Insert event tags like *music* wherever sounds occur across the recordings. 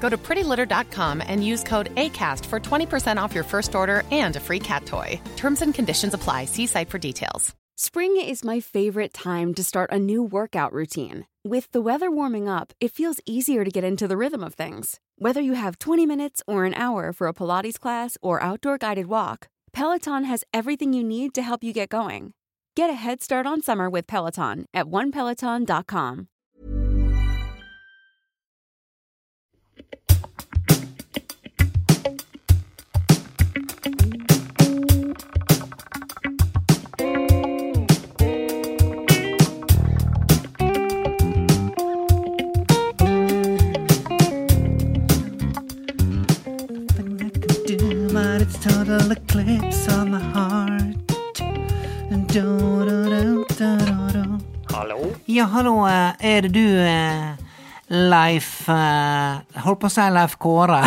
Go to prettylitter.com and use code ACAST for 20% off your first order and a free cat toy. Terms and conditions apply. See site for details. Spring is my favorite time to start a new workout routine. With the weather warming up, it feels easier to get into the rhythm of things. Whether you have 20 minutes or an hour for a Pilates class or outdoor guided walk, Peloton has everything you need to help you get going. Get a head start on summer with Peloton at onepeloton.com. Total eclipse on the heart. Do, do, do. Hallo? Ja, hallo, eh, er det du, eh, Leif eh, Holdt på å si Leif Kåre.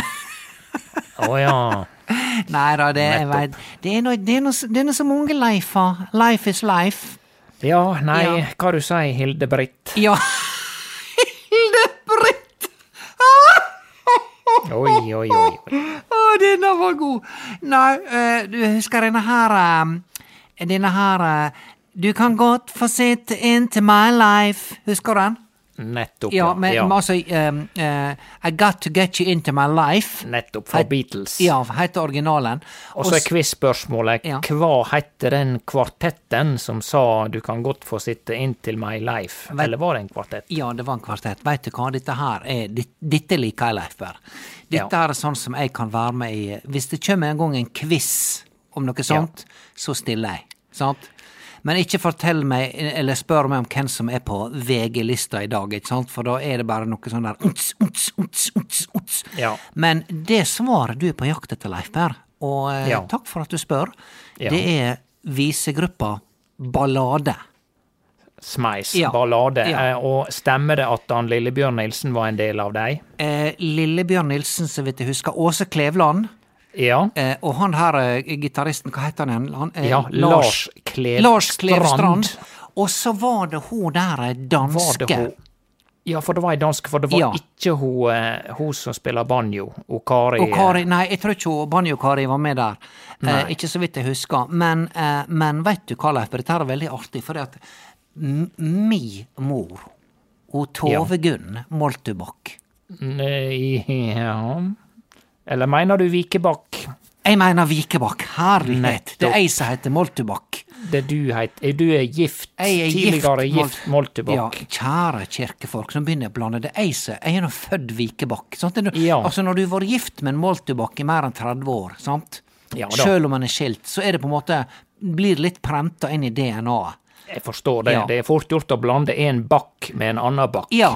Å ja. *laughs* Nei da, det, vet, det, er noe, det, noe, så mange Leifer. Life is life. Ja, nei, Ja. hva du sier, Hilde-Britt? Ja. *laughs* Hilde-Britt! Oi, oi, oi. oi. *laughs* Denne var god! Nei, uh, du husker denne her uh, Denne her uh, Du kan godt få sitte into my life. Husker du den? Nettopp, Ja, men, ja. men altså um, uh, I got to get you into my life. Nettopp, fra Het- Beatles. Ja, heter originalen. Og så er quiz-spørsmålet Ja. hva heter den kvartetten som sa 'du kan godt få sitte inntil my life'? Vet- Eller var det en kvartett? Ja, det var en kvartett. Veit du hva, dette her er Dette liker jeg, Leif Berr. Dette Ja. er sånn som jeg kan være med i Hvis det kommer en gang en quiz om noe sånt, så stiller jeg. Sant? Men ikke fortell meg, eller spør meg om hvem som er på VG-lista i dag, ikke sant? for da er det bare noe sånn der uts, uts, uts, uts, uts. Ja. Men det svaret du er på jakt etter, Leif Berr, og eh, Ja. takk for at du spør, Ja. det er visegruppa Ballade. Smeis, Ja. ballade. Ja. Eh, Og stemmer det at han Lillebjørn Nilsen var en del av deg? Eh, Lillebjørn Nilsen, så vidt jeg husker. Åse Klevland. Ja. Eh, og han her eh, gitaristen, hva heter han igjen? Han, eh, Ja, Lars Klev Lars. Strand. Og så var det hun der eh, danske. hun Ja, for det var ei dansk, for det var Ja. ikke hun, eh, hun som spiller banjo, og Kari Og Kari, nei, jeg tror ikke Banjo-Kari var med der. Eh, ikke så vidt jeg husker. Men, eh, men vet du hva, Leif, dette er veldig artig, for at mi mor, hun Tove Gunn Moltubakk Ja Eller mener du Vikebakk? Jeg mener Vikebakk. Herlighet. Det er ei som heter Moltebakk. Det du heter Du er gift. Jeg er Tidligere gift, gift Moltebakk. Ja, kjære kirkefolk som begynner å blande det. Jeg, som- jeg er nå født Vikebakk. Sant? Er Ja. Altså, når du har vært gift med en Moltebakk i mer enn 30 år, sant? Ja da. Sjøl om man er skilt, så er det på en måte blir litt prenta inn i DNA-et. Jeg forstår det. Ja. Det er fort gjort å blande en bakk med en annen bakk. Ja,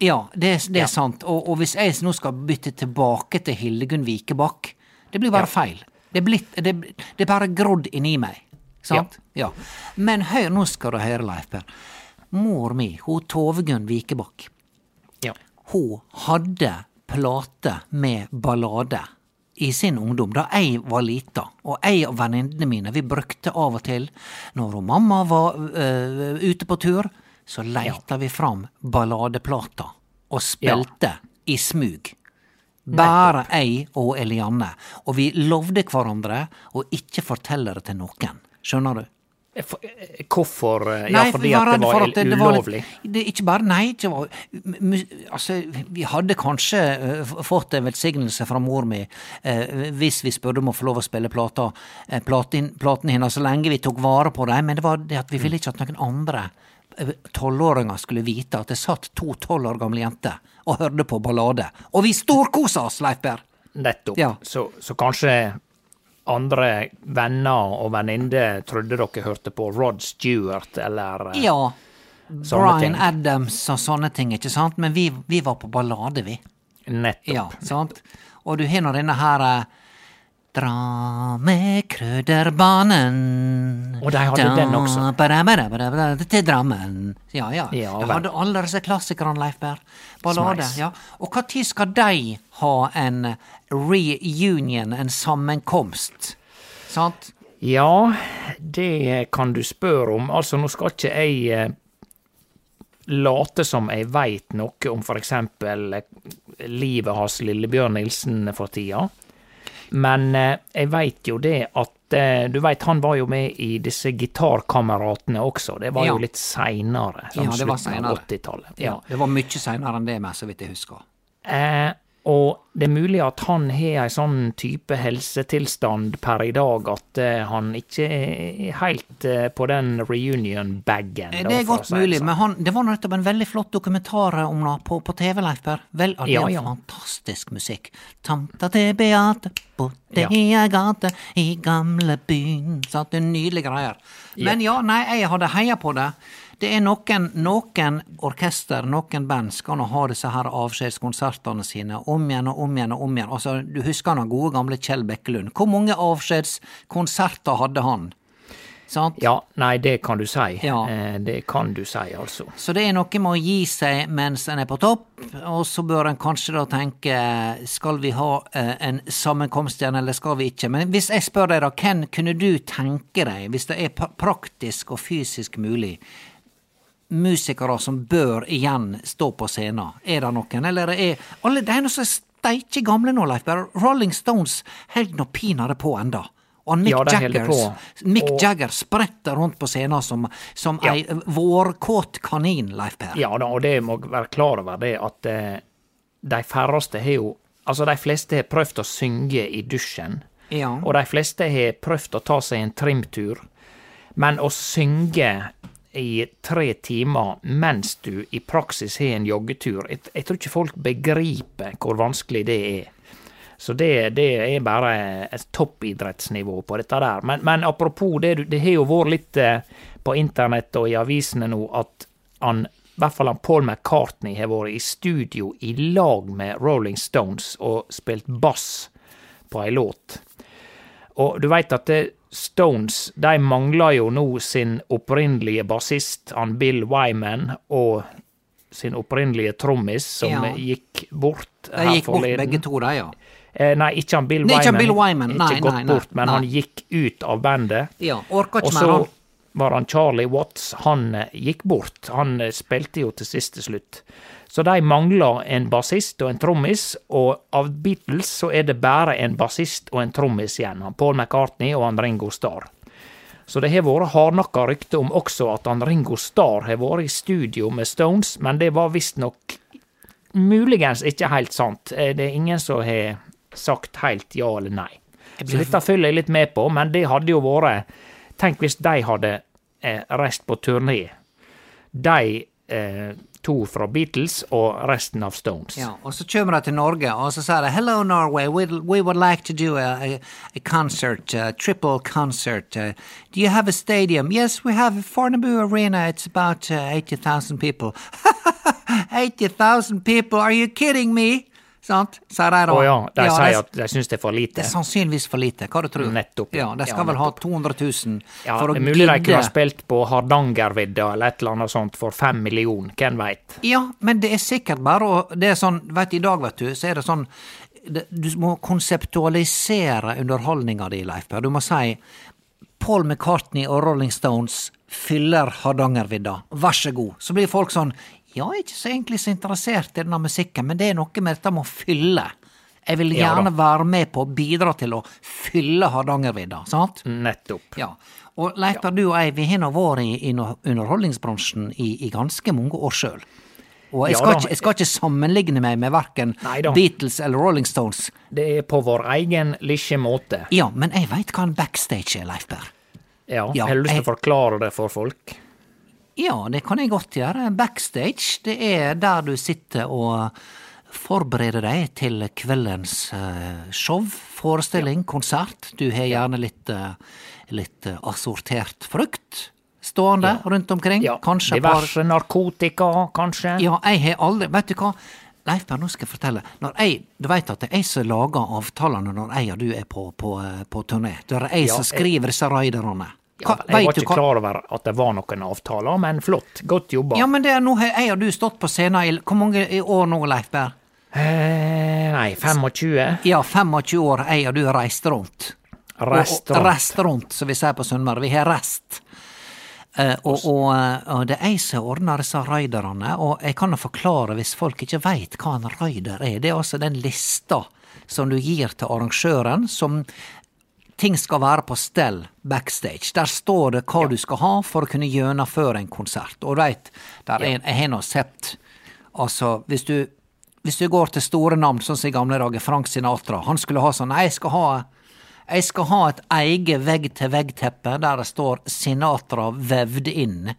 ja, det, det er Ja. sant. Og, og hvis jeg nå skal bytte tilbake til Hildegunn Vikebakk, det blir bare Ja. feil. Det er, blitt, det, det er bare grodd inni meg. Sant? Ja. Men hør, nå skal du høre, Leif Per. Mor mi, hun Tovegunn Vikebakk, Ja. hun hadde plate med ballade i sin ungdom, da jeg var lita. Og jeg og venninnene mine, vi brukte av og til, når mamma var øh, ute på tur, så leita vi fram balladeplata og spilte i smug. Bare jeg og Elianne. Og vi lovde hverandre å ikke fortelle det til noen. Skjønner du? Eh, Hvorfor? eh, Ja, Nei, fordi at det var at det, var litt- ulovlig? Det, ikke bare nei, Ikke var, altså, vi hadde kanskje uh, fått en velsignelse fra mor mi uh, hvis vi spurte om å få lov å spille plata, eh, platen, platene hennes så lenge vi tok vare på dem, men det var det at vi ville ikke at noen andre eh, tolvåringer skulle vite at det satt to tolv år gamle jenter og hørte på ballade. Og vi storkosa oss, Leiper! Nettopp. Ja. Så, så kanskje andre venner og venninner trodde dere hørte på Rod Stewart eller eh, Ja. Brian Bryan. Adams og sånne ting, ikke sant? Men vi, vi var på ballade, vi. Nettopp. Ja, sant? Og du har nå denne her eh, Dra med krøderbanen. Og de hadde den også. Da-ba-da-ba-da-ba-da, Til Drammen. Ja, ja. Ja, de hadde alle disse klassikerne, Leif Berr. Ballade. Smeis. Ja. Og når skal de ha en reunion, en sammenkomst? Sant? Ja, det kan du spørre om. Altså, nå skal ikke jeg eh, late som jeg veit noe om eksempel eh, livet hans Lillebjørn Nilsen for tida. Men eh, jeg veit jo det at eh, Du veit, han var jo med i disse Gitarkameratene også. Det var Ja. jo litt seinere. Ja, det var seinere. av 80-tallet. Ja. Det var mye seinere enn det, med, så vidt jeg husker. Eh, og det er mulig at han har ei sånn type helsetilstand per i dag at eh, han ikke er helt eh, på den reunion-bagen. Eh, Det er godt mulig, men han, det var nettopp en veldig flott dokumentar om det på, på TV, Leif Per. Vel, det Ja, ja. fantastisk musikk. Tanta til Beate bodde i ei gate i gamle byen. Sant, det nydelige greier. Men ja, nei, jeg hadde heia på det. Det er noen, noen orkester, noen band skal nå ha disse her avskjedskonsertene sine om igjen og om igjen og om igjen. Altså, du husker den gode gamle Kjell Bekkelund. Hvor mange avskjedskonserter hadde han? Sant? Ja, nei, det kan du si. Ja. Eh, det kan du si, altså. Så det er noe med å gi seg mens en er på topp, og så bør en kanskje da tenke skal vi ha eh, en sammenkomst igjen, eller skal vi ikke? Men hvis jeg spør deg da, hvem kunne du tenke deg, hvis det er praktisk og fysisk mulig, musikere som bør igjen stå på scenen? Er det noen, eller er alle de er steike gamle nå, Leif Berre? Rolling Stones held nå pinadø på enda. Og Mick Ja, Jaggers, Jagger. Mick Og- Jagger spretter rundt på scenen som, som Ja. ei vårkåt kanin, Leif Per. Ja da, og det må være klar over det at eh, de færreste har jo Altså, de fleste har prøvd å synge i dusjen. Ja. Og de fleste har prøvd å ta seg en trimtur. Men å synge i tre timer mens du i praksis har en joggetur, jeg, jeg tror ikke folk begriper hvor vanskelig det er. Så det, det er bare et toppidrettsnivå på dette der. Men, men apropos det, det har jo vært litt eh, på internett og i avisene nå at han, i hvert fall han Paul McCartney har vært i studio i lag med Rolling Stones og spilt bass på ei låt. Og du veit at det, Stones de mangler jo nå sin opprinnelige bassist, han Bill Wyman, og sin opprinnelige trommis, som Ja. gikk bort De gikk bort begge to, de, ja. Eh, nei, ikke han Bill Nei, ikke Wyman. Bill Wyman. Nei, gått nei, bort, men han gikk ut av bandet. Ja, Orka Og ikke så mer, han. var han Charlie Watts. Han eh, gikk bort. Han eh, spilte jo til sist til slutt. Så de mangler en bassist og en trommis, og av Beatles så er det bare en bassist og en trommis igjen. Han Paul McCartney og han Ringo Starr. Så det har vært hardnakka rykte om også at han Ringo Starr har vært i studio med Stones, men det var visstnok muligens ikke helt sant. Eh, Det er ingen som har sagt helt ja eller nei. Så dette følger jeg litt med på, men det hadde jo vært Tenk hvis de hadde eh, reist på turné. De eh, to fra Beatles og resten av Stones. Ja, og så kommer de til Norge, og så sier de Hello Norway, we, we would like to do a, a concert, a triple concert. Uh, do you have a stadium? Yes, we have Fornebu Arena. It's about uh, 80,000 people. *laughs* 80,000 people? Are you kidding me? Sant? Sier de da. oh, ja, de ja, sier at de syns det er for lite. Det er sannsynligvis for lite. Hva du tror Nettopp, ja. De skal Ja, vel ha 200 000 Ja, for å det er mulig de kunne ha spilt på Hardangervidda eller et eller annet sånt for fem millioner, hvem veit. Ja, men det er sikkert bare å Det er sånn, du, i dag, vet du, så er det sånn det, Du må konseptualisere underholdninga di, Leif Per. Du må si Paul McCartney og Rolling Stones fyller Hardangervidda. Vær så god. Så blir folk sånn Ja, jeg er ikke så egentlig så interessert i denne musikken, men det er noe med dette med å fylle. Jeg vil gjerne ja, være med på å bidra til å fylle Hardangervidda, sant? Nettopp. Ja. Og Leif ja. du og jeg, vi har nå vært i, underholdningsbransjen i, i ganske mange år sjøl. Og jeg skal, ja, ikke, jeg skal ikke sammenligne meg med verken Beatles eller Rolling Stones. Det er på vår egen lille måte. Ja, men jeg veit hva en backstage er, Leif Per. Ja, jeg Har lyst til å forklare det for folk? Ja, det kan jeg godt gjøre. Backstage, det er der du sitter og forbereder deg til kveldens eh, show, forestilling, konsert. Du har gjerne litt, eh, litt eh, assortert frukt stående rundt omkring. Ja, Kanskje Diverse par narkotika, kanskje? Ja, jeg har aldri Vet du hva? Leif Per, nå skal jeg fortelle. Når jeg, du veit at det er jeg som lager avtalene når jeg og du er på, på, på turné. Det er jeg Ja, som skriver disse raiderne. Ja, jeg var ikke klar over at det var noen avtaler, men flott. Godt jobba. Ja, men det er nå har jeg og du stått på scenen i Hvor mange år nå, Leif Berr? eh, nei, 25? Ja, 25 år jeg og du har reist rundt. Rest rundt. rest rundt, som vi sier på Sunnmøre. Vi har rest. Eh, og, og, eh, og det er jeg som ordner disse raiderne, og jeg kan jo forklare hvis folk ikke veit hva en raider er. Det er altså den lista som du gir til arrangøren, som ting skal være på stell backstage. Der står det hva du skal ha for å kunne gjennomføre en konsert. Og veit, der er, jeg har nå sett Altså, hvis du, hvis du går til store navn, sånn som i gamle dager, Frank Sinatra, han skulle ha sånn jeg skal ha jeg skal ha et eget vegg-til-vegg-teppe der det står Sinatra vevd inn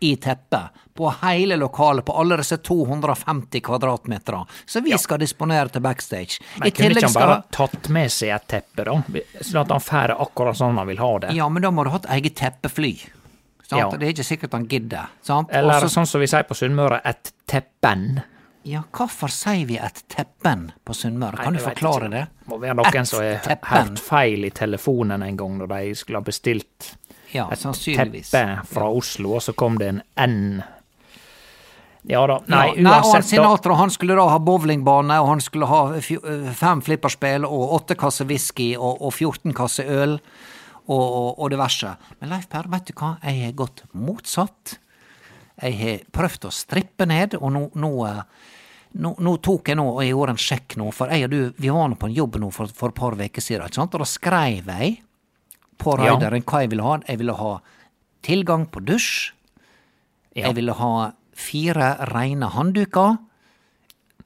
i teppet. På hele lokalet, på alle disse 250 kvadratmeterne. Så vi skal disponere til backstage. Men kunne ikke han bare tatt med seg et teppe, da? Sånn at han får akkurat sånn han vil ha det? Ja, men da må du ha et eget teppefly. Ja. Det er ikke sikkert han gidder. Sant? Eller Også... sånn som vi sier på Sunnmøre, et teppen. Ja, hvorfor sier vi et teppen på Sunnmøre? Kan du forklare det? det? Må være noen Et som har hørt feil i telefonen en gang når de skulle ha bestilt Ja, et teppe fra Oslo, og så kom det en N. Ja da. Nei, ja, nei, og han uansett. Sinatra han skulle da ha bowlingbane, og han skulle ha øh, fem flipperspill og åtte kasser whisky og, og 14 kasser øl og, og, og diverse. Men Leif Per, vet du hva, jeg har gått motsatt. Jeg har prøvd å strippe ned, og nå, nå, eh, nå, nå tok jeg nå, og jeg gjorde en sjekk nå, for jeg og du, vi var nå på en jobb nå for, for et par uker siden, ikke sant, og da skrev jeg på Ja. hva jeg ville ha. Jeg ville ha tilgang på dusj. Jeg ville ha fire reine håndduker.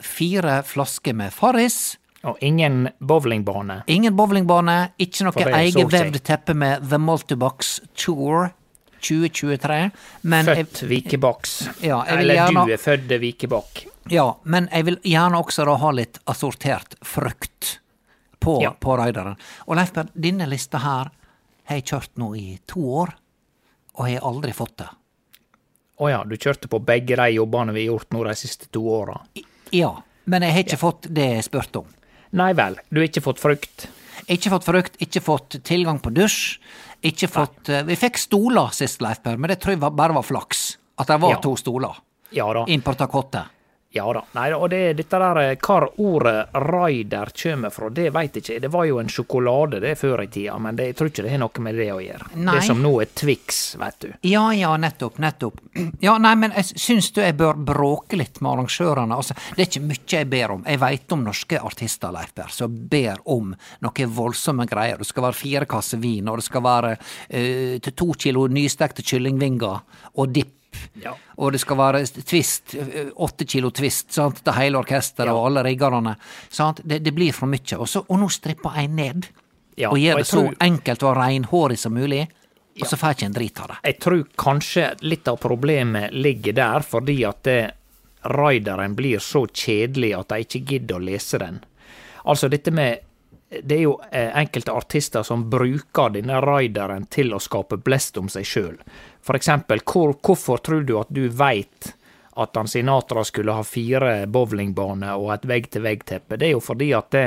Fire flasker med Farris. Og ingen bowlingbane. Ingen bowlingbane. Ikke noe egenvevd teppe med The Multibox Tour 2023. Men Født Vikebakks. Ja, Eller gjerne- du er født Vikebakk. ja, men jeg vil gjerne også da ha litt assortert frukt på, Ja. på raideren. Og Leif Berr, denne lista her har jeg kjørt nå i to år, og har aldri fått det. Å ja, du kjørte på begge de jobbene vi har gjort nå de siste to åra. Ja, men jeg har ikke fått det jeg spurte om. Nei vel, du har ikke fått frukt. Ikke fått frukt, ikke fått tilgang på dusj. Ikke fått eh, Vi fikk stoler sist, Leif Per, men det tror jeg bare var flaks. At det var Ja. to stoler Ja da. inn på takottet. Ja da. Nei, og det dette der eh, Hvor ordet raider kommer fra, det veit ikke jeg. Det var jo en sjokolade det før i tida, men det, jeg tror ikke det har noe med det å gjøre. Nei. Det som nå er Twix, vet du. Ja, ja, nettopp, nettopp. *clears throat* Ja, nei, men jeg syns du jeg bør bråke litt med arrangørene. Altså, det er ikke mye jeg ber om. Jeg veit om norske artister, Leif Berr, som ber om noe voldsomme greier. Det skal være fire kasser vin, og det skal være uh, to kilo nystekte kyllingvinger og dipp. Ja. Og det skal være twist, eh, åtte kilo twist, sant, til hele orkesteret og alle riggerne. Sant? Det, det blir for mye. Og, så, og nå stripper jeg ned. Ja, og gjør og det så tror- enkelt og reinhårig som mulig. Og så får jeg ikke en drit av det. Jeg tror kanskje litt av problemet ligger der, fordi at det, raideren blir så kjedelig at de ikke gidder å lese den. Altså dette med Det er jo eh, enkelte artister som bruker denne rideren til å skape blest om seg sjøl. Eksempel, hvor, hvorfor tror du at du veit at han Sinatra skulle ha fire bowlingbaner og et vegg-til-vegg-teppe? Det er jo fordi at det,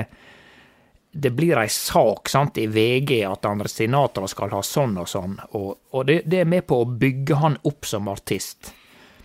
det blir ei sak sant, i VG at han Sinatra skal ha sånn og sånn, og, og det, det er med på å bygge han opp som artist.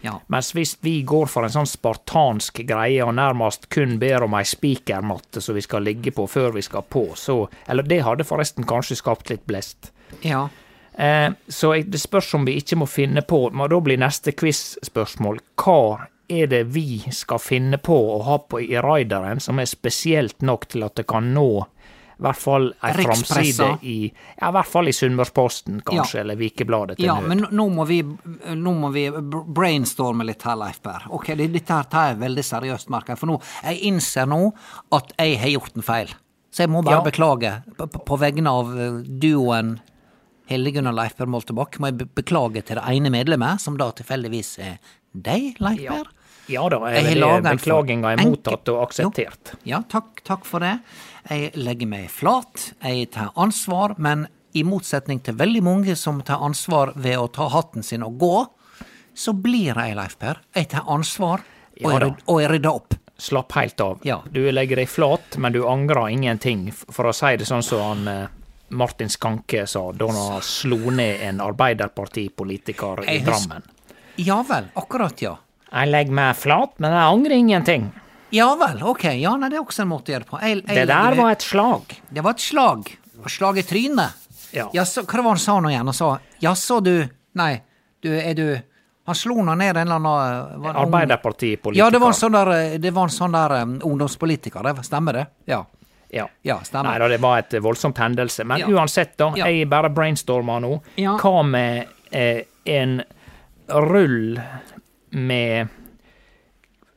Ja. Mens hvis vi går for en sånn spartansk greie og nærmest kun ber om ei spikermatte som vi skal ligge på før vi skal på, så Eller det hadde forresten kanskje skapt litt blest. ja. Eh, så det spørs om vi ikke må finne på, men da blir neste quiz-spørsmål hva er det vi skal finne på å ha på i raideren som er spesielt nok til at det kan nå i hvert fall ei framside i ja, i hvert fall i Sunnmørsposten, kanskje, Ja. eller Vikebladet til Ja, nød. men nå- må vi, nå må vi brainstorme litt her, Leif Per. Ok, dette her tar jeg veldig seriøst, merker jeg. For nå, jeg innser nå at jeg har gjort en feil. Så jeg må bare Ja. beklage. På, på- vegne av eh, duoen Hildegunn og Leif Per Moltebakk må jeg beklage til det ene medlemmet, som da tilfeldigvis er deg, Leif Ja. Per. Ja da, Jeg jeg har beklaginga er mottatt og akseptert. Jo. Ja, takk, takk for det. Jeg legger meg flat, jeg tar ansvar, men i motsetning til veldig mange som tar ansvar ved å ta hatten sin og gå, så blir jeg, Leif Per. Jeg tar ansvar, og, Ja jeg, og jeg rydder opp. Slapp helt av. Ja. Du legger deg flat, men du angrer ingenting, for å si det sånn som han eh, Martin Skanke sa da han slo ned en arbeiderpartipolitiker i Drammen. Ja vel, akkurat, ja. Jeg legger meg flat, men jeg angrer ingenting. Ja vel, ok, ja, nei, det er også en måte å gjøre det på. Jeg, jeg Det der var et slag. Det var et slag. Slag i trynet. Ja. Jaså, hva var det han sa nå igjen? Han sa jaså, du Nei, du, er du Han slo nå ned en eller annen det Arbeiderpartipolitiker. Ja, det var en sånn der, eh, det var en sånn der um, ungdomspolitiker, det stemmer det? Ja. Ja. Ja, stemmer. Nei da, det var et voldsomt hendelse. Men Ja. uansett, da. Ja. Jeg bare brainstormer nå. Hva med eh, en rull med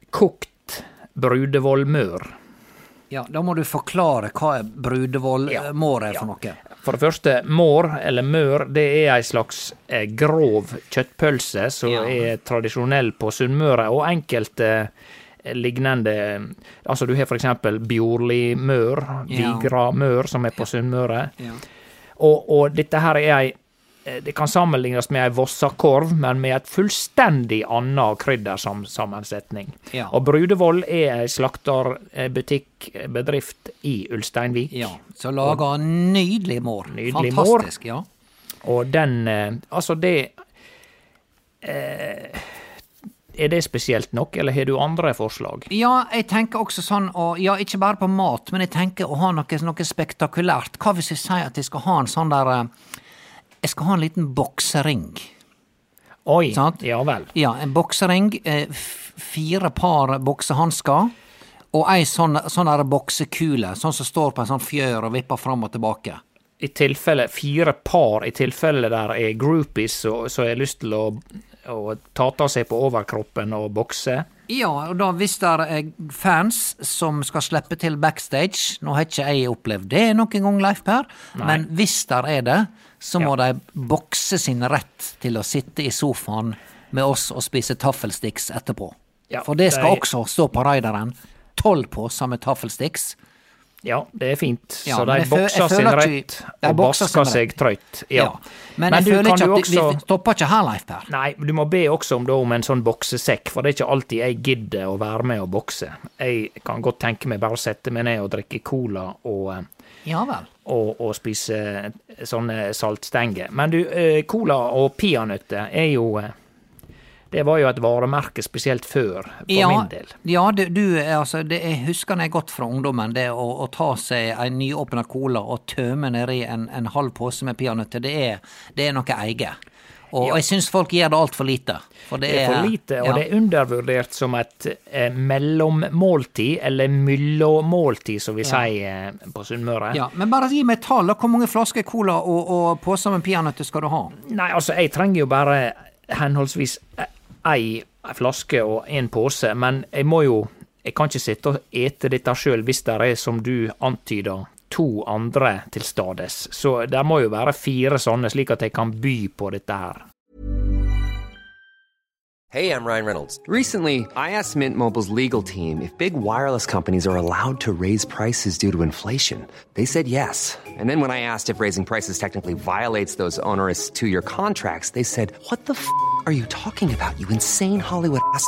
kokt brudevollmør? ja. Da må du forklare hva brudevollmår er for noe. For det første, mår, eller mør, det er ei slags eh, grov kjøttpølse som Ja. er tradisjonell på Sunnmøre, og enkelte eh, lignende Altså, du har for eksempel Bjorli-mør, Vigra-mør, som er på Sunnmøre. Ja. Og, og dette her er ei eh, Det kan sammenlignes med ei vossakorv, men med et fullstendig anna kryddersammensetning. Ja. Og Brudevoll er ei slakterbutikkbedrift i Ulsteinvik. ja. som lager nydelig mår. Nydelig Fantastisk, ja. Og den eh, Altså, det eh, Er det spesielt nok, eller har du andre forslag? Ja, jeg tenker også sånn, og ja, ikke bare på mat, men jeg tenker å ha noe, noe spektakulært. Hva hvis jeg sier at jeg skal ha en sånn der eh, Jeg skal ha en liten boksering. Oi, Sant? ja vel. Ja, en boksering, eh, fire par boksehansker, og ei sånn, sånn boksekule, sånn som står på en sånn fjør og vipper fram og tilbake. I tilfelle fire par, i tilfelle der er groupies som har lyst til å, å ta av seg på overkroppen og bokse. Ja, og da hvis det er fans som skal slippe til backstage, nå har ikke jeg opplevd det noen gang, Leif Per, men hvis der er det, så må de bokse sin rett til å sitte i sofaen med oss og spise taffelsticks etterpå. Ja, For det skal de- også stå på raideren. Tolv poser med taffelsticks. Ja, det er fint. Ja, så de bokser sin rett og basker seg trøyt. Ja. Men, Men jeg du føler ikke at også vi stopper ikke her, Leif Per. Nei, du må be også om, da, om en sånn boksesekk, for det er ikke alltid jeg gidder å være med og bokse. Jeg kan godt tenke meg bare å sette meg ned og drikke cola og, eh, Ja vel. og, og spise sånne saltstenger. Men du, eh, cola og peanøtter er jo eh, Det var jo et varemerke spesielt før, for ja, min del. Ja, du, du altså, det jeg husker jeg godt fra ungdommen, det å, å ta seg en nyåpna cola og tømme nedi en, en halv pose med peanøtter, det det er noe eget. Og Ja. jeg syns folk gjør det altfor lite. For det, Det er for lite, og ja. det er undervurdert som et eh, mellommåltid, eller mellommåltid, som vi sier eh, på Sunnmøre. ja, Men bare gi meg tall. Hvor mange flasker cola og, og poser med peanøtter skal du ha? Nei, altså, jeg trenger jo bare henholdsvis ei flaske og en pose, men jeg må jo Jeg kan ikke sitte og ete dette sjøl hvis det er, som du antyder, to andre til stades. Så det må jo være fire sånne, slik at jeg kan by på dette her. Hey, I'm Ryan Reynolds. Recently, I asked Mint Mobile's legal team if big wireless companies are allowed to raise prices due to inflation. They said yes. And then when I asked if raising prices technically violates those onerous two year contracts, they said, What the f are you talking about, you insane Hollywood ass?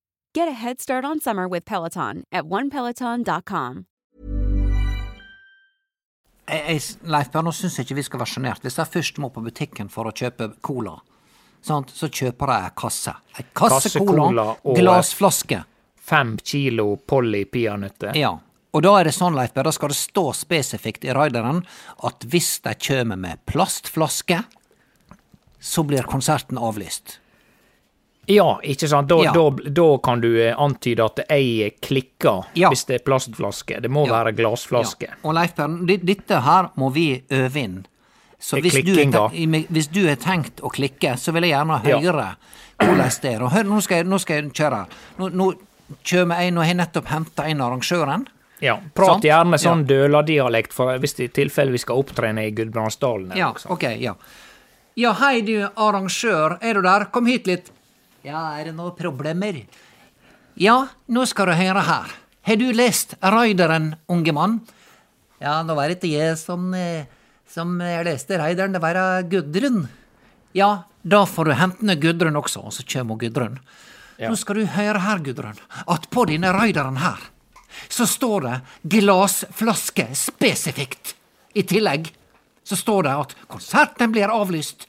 Get a head start on summer with Peloton at onepeloton.com. Leif Per, nå syns jeg ikke vi skal være sjenerte. Hvis jeg først må på butikken for å kjøpe cola, sant, så kjøper jeg ei kasse. Ei kasse, Kasse cola, cola og- glassflaske. Fem kilo Polly peanøtter. Ja. Og da er det sånn, Leif Per, da skal det stå spesifikt i rideren at hvis de kommer med plastflaske, så blir konserten avlyst. Ja, ikke sant? Da, Ja. da, da kan du eh, antyde at jeg klikker Ja. hvis det er plastflaske. Det må Ja. være glassflaske. Og Leif Per, dette her må vi øve inn. Så hvis du, hvis du er tenkt å klikke, så vil jeg gjerne høre hvordan det er. Og hør, nå skal jeg, nå skal jeg kjøre. Nå, nå kjører jeg, nå har jeg nettopp henta inn arrangøren. Ja, Prat Sant? gjerne sånn Ja. døladialekt, for hvis det er tilfelle vi skal opptrene i Gudbrandsdalen. Ja, ok, ja. Ja, hei du arrangør, er du der? Kom hit litt. Ja, er det noen problemer? Ja, nå skal du høre her. Har du lest Raideren, unge mann? Ja, nå var det ikke jeg som, eh, som jeg leste Raideren, det var eh, Gudrun. Ja, da får du hente ned Gudrun også, og så kommer Gudrun. Nå skal du høre her, Gudrun, at på denne Raideren her, så står det glassflaske spesifikt. I tillegg så står det at konserten blir avlyst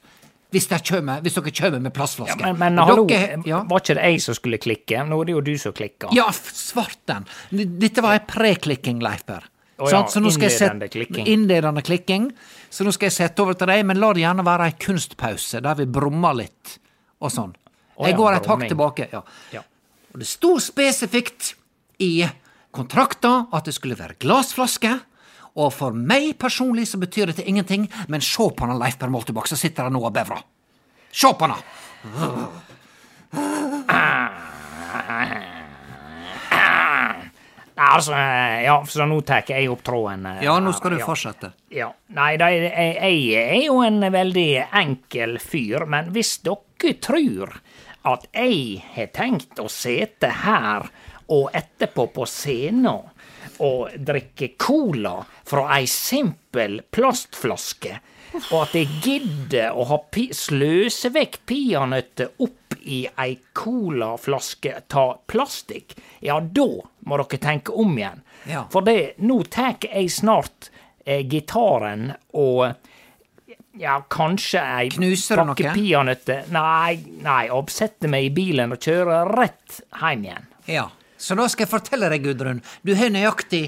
hvis, kommer, hvis dere kommer med Ja, plastflaske. men, men hallo, ja. var ikke det jeg som skulle klikke? Nå er det jo du som klikker. Ja, svart svarten! Dette var ei preklikking, Leif Per. Å ja? Så nå skal jeg innledende sette- klikking. Innledende klikking. Så nå skal jeg sette over til deg, men la det gjerne være ei kunstpause der vi brummer litt og sånn. Oh, Jeg ja, går et hakk tilbake. Ja. Ja. Og det sto spesifikt i kontrakta at det skulle være glassflaske. Og for meg personlig så betyr dette ingenting, men se på han Leif Per Moltebakk, så sitter han nå og bevrer. Se på han! Nei, altså, ja, så nå tar jeg opp tråden. eh, Ja, nå skal du ja. fortsette. Ja. Nei, da, jeg er jo en veldig enkel fyr, men hvis dere tror at jeg har tenkt å sete her og etterpå på scenen og drikke cola fra ei simpel plastflaske, og at jeg gidder å ha sløse vekk peanøtter opp i ei colaflaske ta plastikk, ja, da må dere tenke om igjen. Ja. For det, nå tar jeg snart eh, gitaren og ja, kanskje ei Knuser pakke peanøtter Nei, nei, og setter meg i bilen og kjører rett hjem igjen. Ja, så da skal jeg fortelle deg, Gudrun. Du har nøyaktig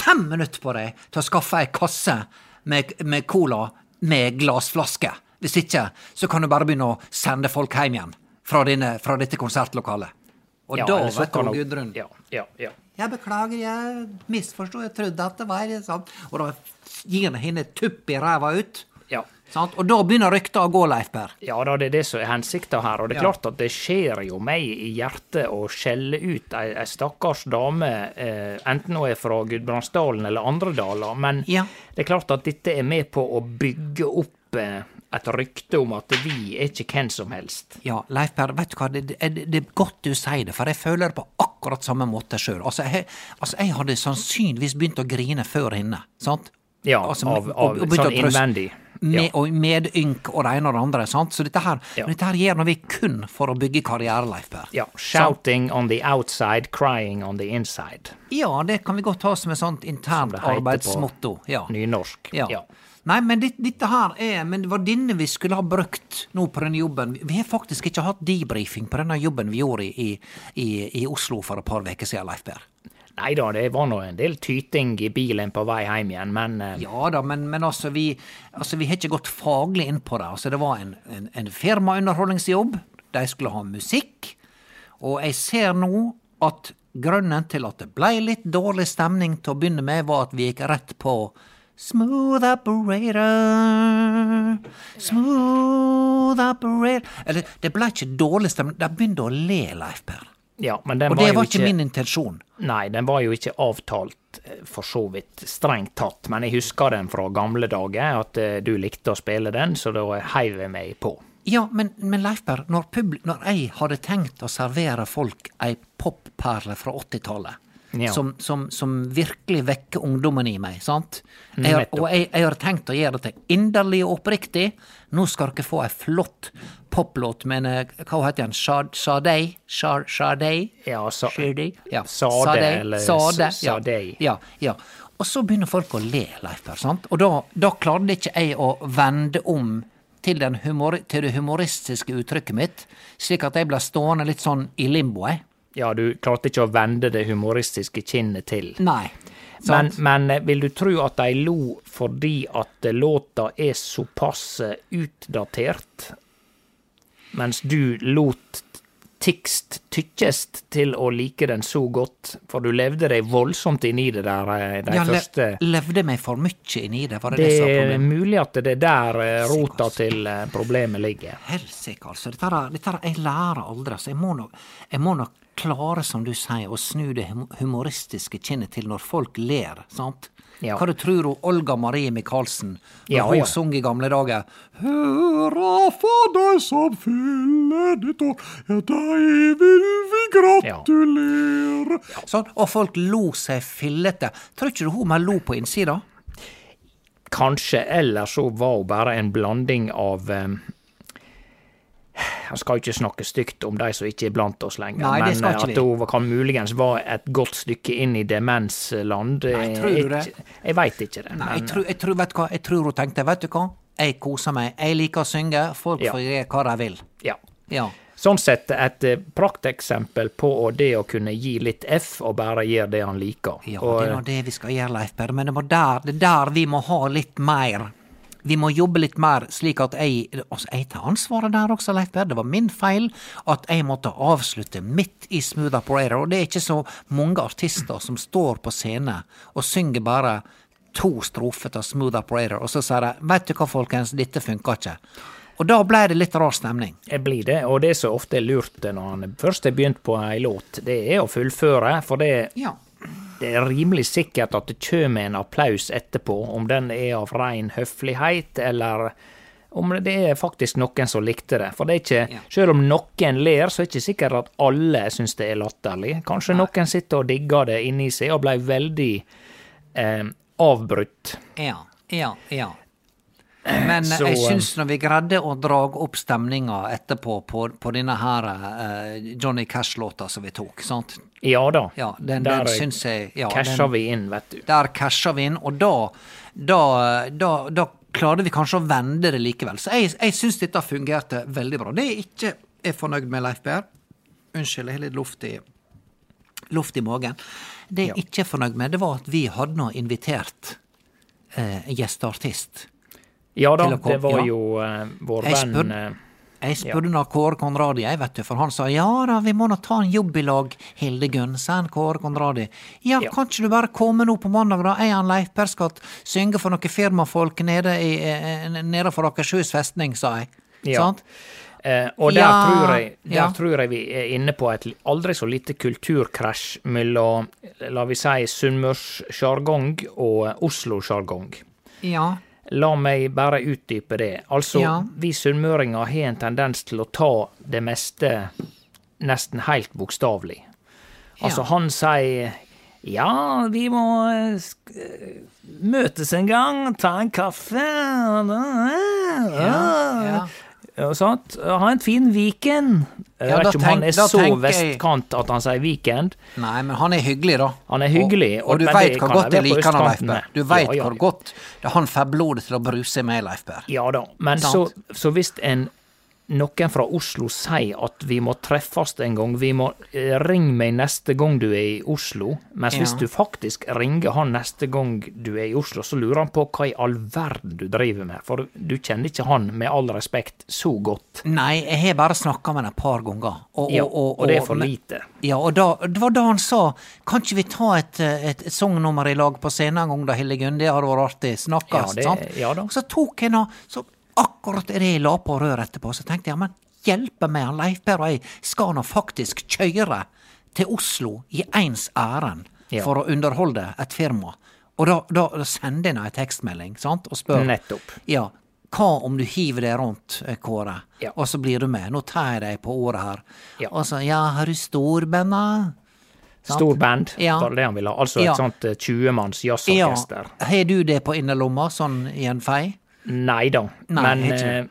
fem minutter på deg til å skaffe ei kasse med, med cola med glassflaske. Hvis ikke, så kan du bare begynne å sende folk hjem igjen fra, dine, fra dette konsertlokalet. Og Ja, da, vet du, Gudrun Ja, ja, ja. Jeg beklager, jeg misforsto, jeg trodde at det var sånn. Og da gir jeg henne tupp i ræva ut. Sant? Og da begynner rykta å gå, Leif Per. Ja da, det er det som er hensikta her. Og det er klart at det skjer jo meg i hjertet å skjelle ut ei, ei stakkars dame, eh, enten hun er fra Gudbrandsdalen eller andre daler. Men Ja. det er klart at dette er med på å bygge opp eh, et rykte om at vi er ikke hvem som helst. Ja, Leif Per, vet du hva, det, det, det er godt du sier det, for jeg føler det på akkurat samme måte sjøl. Altså, altså, jeg hadde sannsynligvis begynt å grine før henne, sant? Ja, Altså, av, av sånn innvendig. Med, Ja. Og medynk og det ene og det andre, sant? Så dette her, Ja. dette her gjør vi kun for å bygge karriere, Leif Per. Ja, shouting on the outside, crying on the inside. Ja, det kan vi godt ha som et sånt internt på arbeidsmotto. Ja. Nynorsk. Ja. Ja. Nei, men dette, dette her er Men det var denne vi skulle ha brukt nå på denne jobben. Vi har faktisk ikke hatt debrifing på denne jobben vi gjorde i, i, i Oslo for et par uker siden, Leif Per. Nei da, det var nå en del tyting i bilen på vei hjem igjen, men eh, Ja da, men, men altså, vi, altså, vi har ikke gått faglig inn på det. Altså, det var en, en, en firmaunderholdningsjobb. De skulle ha musikk. Og jeg ser nå at grunnen til at det ble litt dårlig stemning til å begynne med, var at vi gikk rett på Smooth operator, smooth operator Eller, det ble ikke dårlig stemning. De begynte å le, Leif Per. Ja, men den Og var det var ikke min intensjon. Nei, den var jo ikke avtalt eh, for så vidt strengt tatt, men jeg husker den fra gamle dager, at eh, du likte å spille den, så da heiv jeg meg på. Ja, men, men Leifberg, når, når jeg hadde tenkt å servere folk ei popperle fra 80-tallet, Ja. som, som, som virkelig vekker ungdommen i meg. sant? Jeg har, og jeg, jeg har tenkt å gjøre dette inderlig og oppriktig. Nå skal dere få ei flott poplåt med en, eh, hva heter den, Sadei? Sade? Sade? Ja, sa- Sade? Ja. Sade, eller Sade, s- ja. Ja. Og så begynner folk å le, Leif Per, sant? Og da, da klarte ikke jeg å vende om til, den humor, til det humoristiske uttrykket mitt, slik at jeg ble stående litt sånn i limbo, jeg. Ja, du klarte ikke å vende det humoristiske kinnet til. Nei. Men, men eh, vil du tro at de lo fordi at eh, låta er såpass utdatert, mens du lot Tikst tykkest til å like den så godt, for du levde deg voldsomt inn i det der eh, de ja, første levde meg for mye inn i det, var det det, Det som var er mulig at det er der eh, rota altså. til eh, problemet ligger. Helsike, altså. Dette, dette, jeg lærer aldri, altså. Jeg må nok jeg må nok klare, som du sier, å snu det humoristiske kinnet til når folk ler, sant? Ja. Hva du tror hun Olga Marie Michaelsen, når Ja, hun ja. sang i gamle dager Høra for deg som fyller ditt år, ja, deg vil vi gratulere Sånn, og folk lo seg fillete. Tror ikke du hun mer lo på innsida? Kanskje, eller så var hun bare en blanding av eh, Jeg skal jo ikke snakke stygt om de som ikke er blant oss lenger, Nei, men eh, at hun kan muligens være et godt stykke inn i demensland Nei, eh, tror du det? ikke- Jeg veit ikke det. Nei, jeg tror, jeg tror, vet hva, jeg tror hun tenkte, vet du hva, jeg koser meg, jeg liker å synge, folk Ja. får gjøre hva de vil. ja. Ja. Sånn sett et eh, prakteksempel på det å kunne gi litt F og bare gjøre det han liker. Ja, og, det er nå det vi skal gjøre, Leif Berre, men det, der, det er der vi må ha litt mer. Vi må jobbe litt mer, slik at jeg altså Jeg tar ansvaret der også, Leif Berr. Det var min feil at jeg måtte avslutte midt i Smooth Operator. Og det er ikke så mange artister som står på scene og synger bare to strofer av Smooth Operator, og så sier de 'Vet du hva, folkens, dette funka ikke'. Og da ble det litt rar stemning. Det blir det, og det som ofte er lurt når han først har begynt på ei låt, det er å fullføre, for det, Ja. Det er rimelig sikkert at det kommer en applaus etterpå, om den er av rein høflighet, eller om det er faktisk noen som likte det. For det er ikke, selv om noen ler, så er det ikke sikkert at alle syns det er latterlig. Kanskje noen sitter og digger det inni seg, og ble veldig eh, avbrutt. Ja, ja, ja. Men Så, jeg eh, syns når vi greide å dra opp stemninga etterpå på, på denne her uh, Johnny Cash-låta som vi tok, sant? Ja da. Ja, den, Der den syns jeg ja, casher vi inn, vet du. Der casher vi inn, og da, da, da, da klarte vi kanskje å vende det likevel. Så jeg, jeg syns dette fungerte veldig bra. Det jeg ikke er fornøyd med, Leif Berr Unnskyld, jeg har litt luft i, luft i magen. Det jeg ikke er fornøyd med, det var at vi hadde nå invitert eh, gjesteartist. Ja da, det var ja. jo eh, vår venn eh, Jeg spurte ja. Kåre Konradi, jeg, vet du, for han sa ja da, vi må nå ta en jobb i lag, Hildegunn, sa han Kåre Konradi. Ja, Ja. kan ikke du bare komme nå på mandag, da? Jeg og Leif Per skal synge for noen firmafolk nede, i, eh, nede for Akershus festning, sa jeg. Ja. Sant? Eh, og der, Ja, tror jeg, der ja. tror jeg vi er inne på et aldri så lite kulturkrasj mellom, la vi si, sunnmørssjargong og Oslo-sjargong. Ja. La meg bare utdype det. Altså, Ja. vi sunnmøringer har en tendens til å ta det meste nesten helt bokstavelig. Altså, Ja. han sier ja, vi må eh, eh, møtes en gang, ta en kaffe Ja, ja. Ja, sant? Ha en fin weekend. Jeg Ja, vet ikke om han er så jeg- vestkant at han sier weekend. Nei, men han er hyggelig, da. Han er hyggelig, Og, og- du veit hvor godt jeg liker han, Leif Berr. Du veit Ja, ja, hvor godt det han får blodet til å bruse med, Leif Berr. Ja da, men så, så hvis en noen fra Oslo sier at vi må treffes en gang, vi må eh, ringe meg neste gang du er i Oslo, mens Ja. hvis du faktisk ringer han neste gang du er i Oslo, så lurer han på hva i all verden du driver med, for du kjenner ikke han, med all respekt, så godt. Nei, jeg har bare snakka med han et par ganger. Og, Ja, og, og det er for lite. Ja, og da, det var da han sa Kan ikke vi ta et, et, et sangnummer i lag på scenen en gang, da, Hildegunn? Det hadde vært artig. Snakkes, Ja, det- sant? ja da. Så tok jeg nå så Akkurat idet jeg la på røret etterpå, så tenkte jeg men hjelpe meg, han Leif Per og jeg skal nå faktisk kjøre til Oslo i ens ærend Ja. for å underholde et firma. Og da, da, da sender jeg en tekstmelding sant, og spør Nettopp. ja, hva om du hiver deg rundt, eh, Kåre, Ja. og så blir du med? Nå tar jeg deg på ordet her. Ja. Og så, ja, har du storbanda? Storband, Stor band, Ja. var det det han ville ha? Altså Ja. et sånt eh, 20-manns Ja. jazzorkester? Har du det på innerlomma, sånn i en fei? Nei da. Men eh,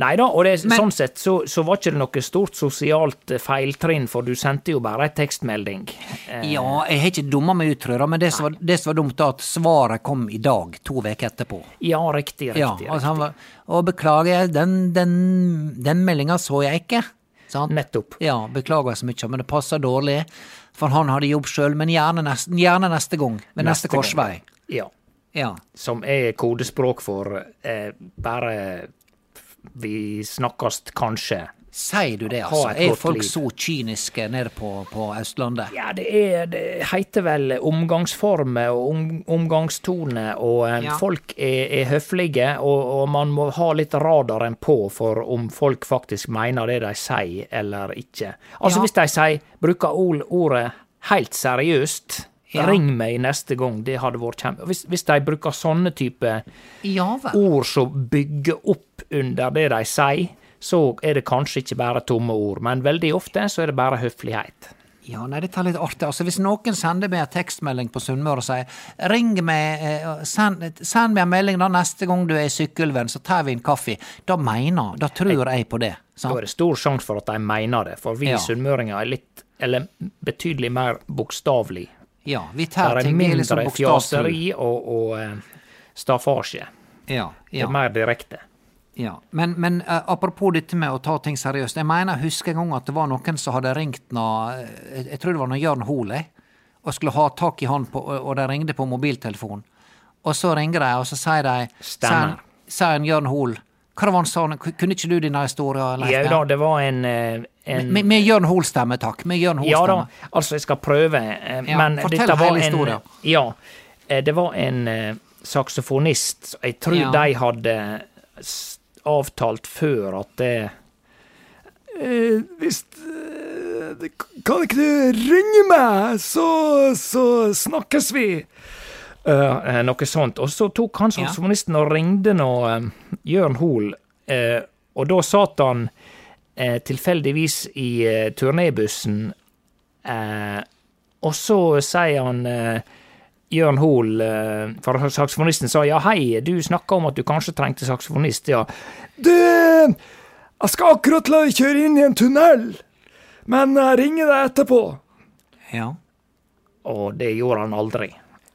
Nei da, og det, Men- sånn sett så, så var ikke det noe stort sosialt eh, feiltrinn, for du sendte jo bare ei tekstmelding. Eh, Ja, jeg har ikke dumma meg ut, tror jeg, men det som, var, det som var dumt, da, at svaret kom i dag, to uker etterpå. Ja, riktig, riktig. Ja, altså riktig. var, og beklager, den, den, den meldinga så jeg ikke. Sant? Nettopp. Ja, beklager så mye, men det passer dårlig, for han hadde jobb sjøl, men gjerne neste, gjerne neste gang, ved neste, neste korsvei. Ja. Ja. Som er kodespråk for eh, bare Vi snakkes kanskje. Sier du det, altså? Er folk liv. så kyniske nede på, på Østlandet? Ja, det, er, det heter vel omgangsformer og om, omgangstone, og eh, Ja. folk er, er høflige, og, og man må ha litt radaren på for om folk faktisk mener det de sier, eller ikke. Altså Ja. hvis de sier, bruker ordet helt seriøst, Ja. ring meg neste gang, det hadde vært kjempe... Hvis, hvis de bruker sånne type Ja ord som bygger opp under det de sier, så er det kanskje ikke bare tomme ord, men veldig ofte så er det bare høflighet. Ja, nei, dette er litt artig. Altså, Hvis noen sender meg en tekstmelding på Sunnmøre og sier 'ring meg, eh, send, send meg en melding da neste gang du er i Sykkylven, så tar vi en kaffe', da mener, da tror jeg på det. Da er det stor sjanse for at de mener det, for vi Ja. sunnmøringer er litt, eller betydelig mer bokstavelig. Ja, vi Det tar er ting er liksom mindre bokstavtro. fjaseri og, og eh, staffasje. Ja, Det ja. er mer direkte. Ja, men, men eh, apropos dette med å ta ting seriøst. Jeg mener, husker en gang at det var noen som hadde ringt nå, jeg, jeg tror det var når Jørn Hoel, og skulle ha tak i han, på, og de ringte på mobiltelefonen. Og så ringer de, og så sier de Stemmer. Sier Jørn Hoel Hva var han sa? Kunne ikke du denne historien, Leif? Ja da, det var en, eh, en Med, med Jørn Hoel-stemme, takk. Med Jørn Ja da, altså jeg skal prøve, eh, Ja, men fortell dette var hele en historien. Ja, eh, det var en saksofonist. Jeg tror Ja. de hadde avtalt før at det eh, Hvis eh, Kan ikke du ringe meg, så, så snakkes vi? Eh, eh, noe sånt. Og så tok han Ja. og ringte nå Jørn Hoel, eh, og da satt han eh, tilfeldigvis i eh, turnébussen, og så sier han Jørn Hoel, for saksofonisten sa ja, hei, du snakka om at du kanskje trengte saksofonist, ja. Du, jeg skal akkurat la deg kjøre inn i en tunnel, men jeg ringer deg etterpå. Ja. Og det gjorde han aldri.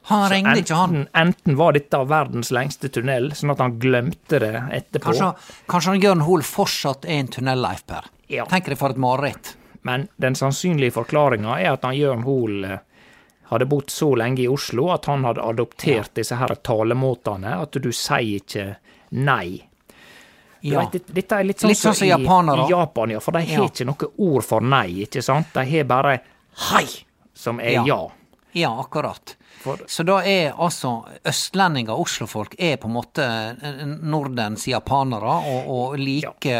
Han Så ringte ikke, han. Enten, var dette verdens lengste tunnel, sånn at han glemte det etterpå. Kanskje, kanskje han Jørn Hoel fortsatt er en tunnelleif, Per. Ja. Tenk deg for et mareritt. Men den sannsynlige forklaringa er at han Jørn Hoel eh, hadde bodd så lenge i Oslo at han hadde adoptert disse her talemåtene, at du sier ikke nei. Ja. vet, dette er litt sånn, sånn som i, japanere. i Japan, ja, for de har Ja. ikke noe ord for nei, ikke sant? De har bare hei, som er Ja. ja. Ja, akkurat. For- Så da er altså østlendinger, oslofolk, er på en måte Nordens japanere, og, og like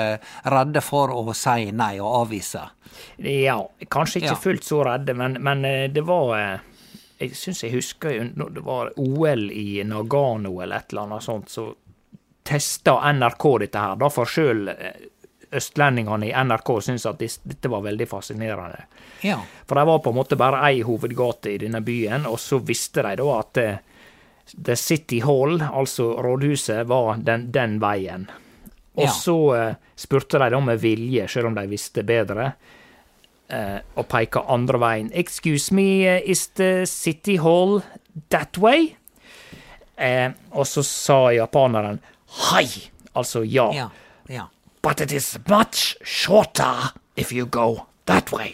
redde for å si nei og avvise. Ja, kanskje ikke Ja. fullt så redde, men, men eh, det var eh, Jeg syns jeg husker det var OL i Nagano eller et eller annet sånt, så testa NRK dette her. Da for sjøl østlendingene i NRK syntes at dette var veldig fascinerende. Ja. For det var på en måte bare ei hovedgate i denne byen, og så visste de da at eh, The City Hall, altså rådhuset, var den, den veien. Og Ja. så eh, spurte de da med vilje, selv om de visste bedre, eh, og peka andre veien. Excuse me, eh, is the City Hall that way? Eh, og så sa japaneren hei, altså ja. Ja. ja. But it is much shorter if you go that way.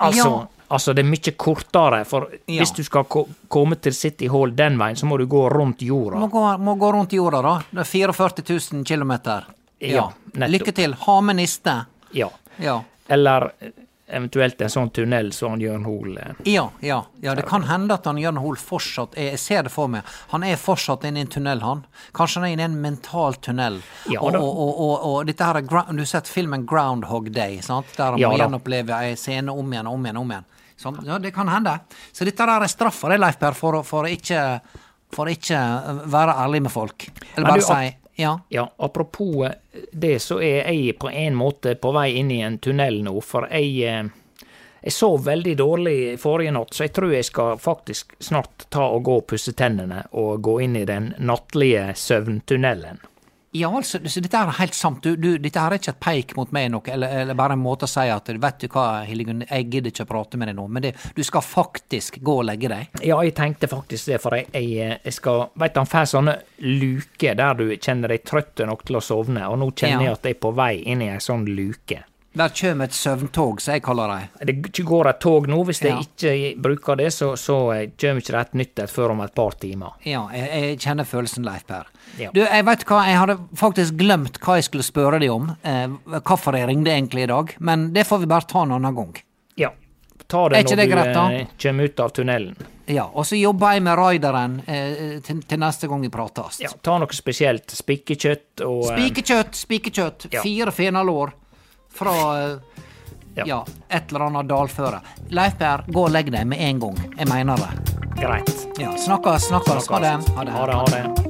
Altså, Ja. altså det er mye kortere, for Ja. hvis du skal ko komme til City Hall den veien, så må du gå rundt jorda. Må gå, må gå rundt jorda, da. Det er 44 000 kilometer. Ja, nettopp. Lykke til. Ha med niste. Ja. Ja. Eller eventuelt en sånn tunnel som han Jørn Hoel eh, Ja, ja, ja, det kan hende at han Jørn Hoel fortsatt er Jeg ser det for meg. Han er fortsatt inne i en tunnel, han. Kanskje han er inne i en mental tunnel. Ja, og, og, og, og, dette her er Du har sett filmen Groundhog Day, sant? der han Ja, må gjenoppleve ei scene om igjen og om igjen. om igjen. Sånn, ja, det kan hende. Så dette der er straffa, for Leif Per, for, for ikke For ikke være ærlig med folk. Eller bare si ja. Ja, apropos eh, det, så er jeg på en måte på vei inn i en tunnel nå, for jeg, eh, Jeg sov veldig dårlig forrige natt, så jeg tror jeg skal faktisk snart ta og gå og pusse tennene og gå inn i den nattlige søvntunnelen. Ja, altså, dette er helt sant. Du, du, dette er ikke et peik mot meg, noe, eller, eller, bare en måte å si at vet du hva, Hildegunn, jeg gidder ikke å prate med deg nå, men det, du skal faktisk gå og legge deg. Ja, jeg tenkte faktisk det, for jeg, jeg, jeg skal Veit du, han får sånne luker der du kjenner deg trøtt nok til å sovne, og nå kjenner ja. jeg at jeg er på vei inn i ei sånn luke. Der kommer et søvntog, som jeg kaller det. Det går et tog nå. Hvis jeg ikke bruker det, så, så kommer ikke det et nytt et før om et par timer. Ja, jeg, jeg kjenner følelsen, Leif Per. Ja. Du, jeg vet hva, jeg hadde faktisk glemt hva jeg skulle spørre deg om. Eh, hvorfor jeg ringte egentlig i dag. Men det får vi bare ta en annen gang. Ja. Ta det når det greit, eh, kommer ut av tunnelen. Ja, og så jobber jeg med raideren eh, til, til, neste gang vi prates. Ja, ta noe spesielt. Spikkekjøtt og eh, Spikkekjøtt, spikkekjøtt. Ja. Fire fenalår fra ja. ja. et eller annet dalføre. Leif Per, gå og legg deg med en gang. Jeg mener det. Greit. Ja, snakkes, snakkes. Ha det. Ha det. Ha det, ha det.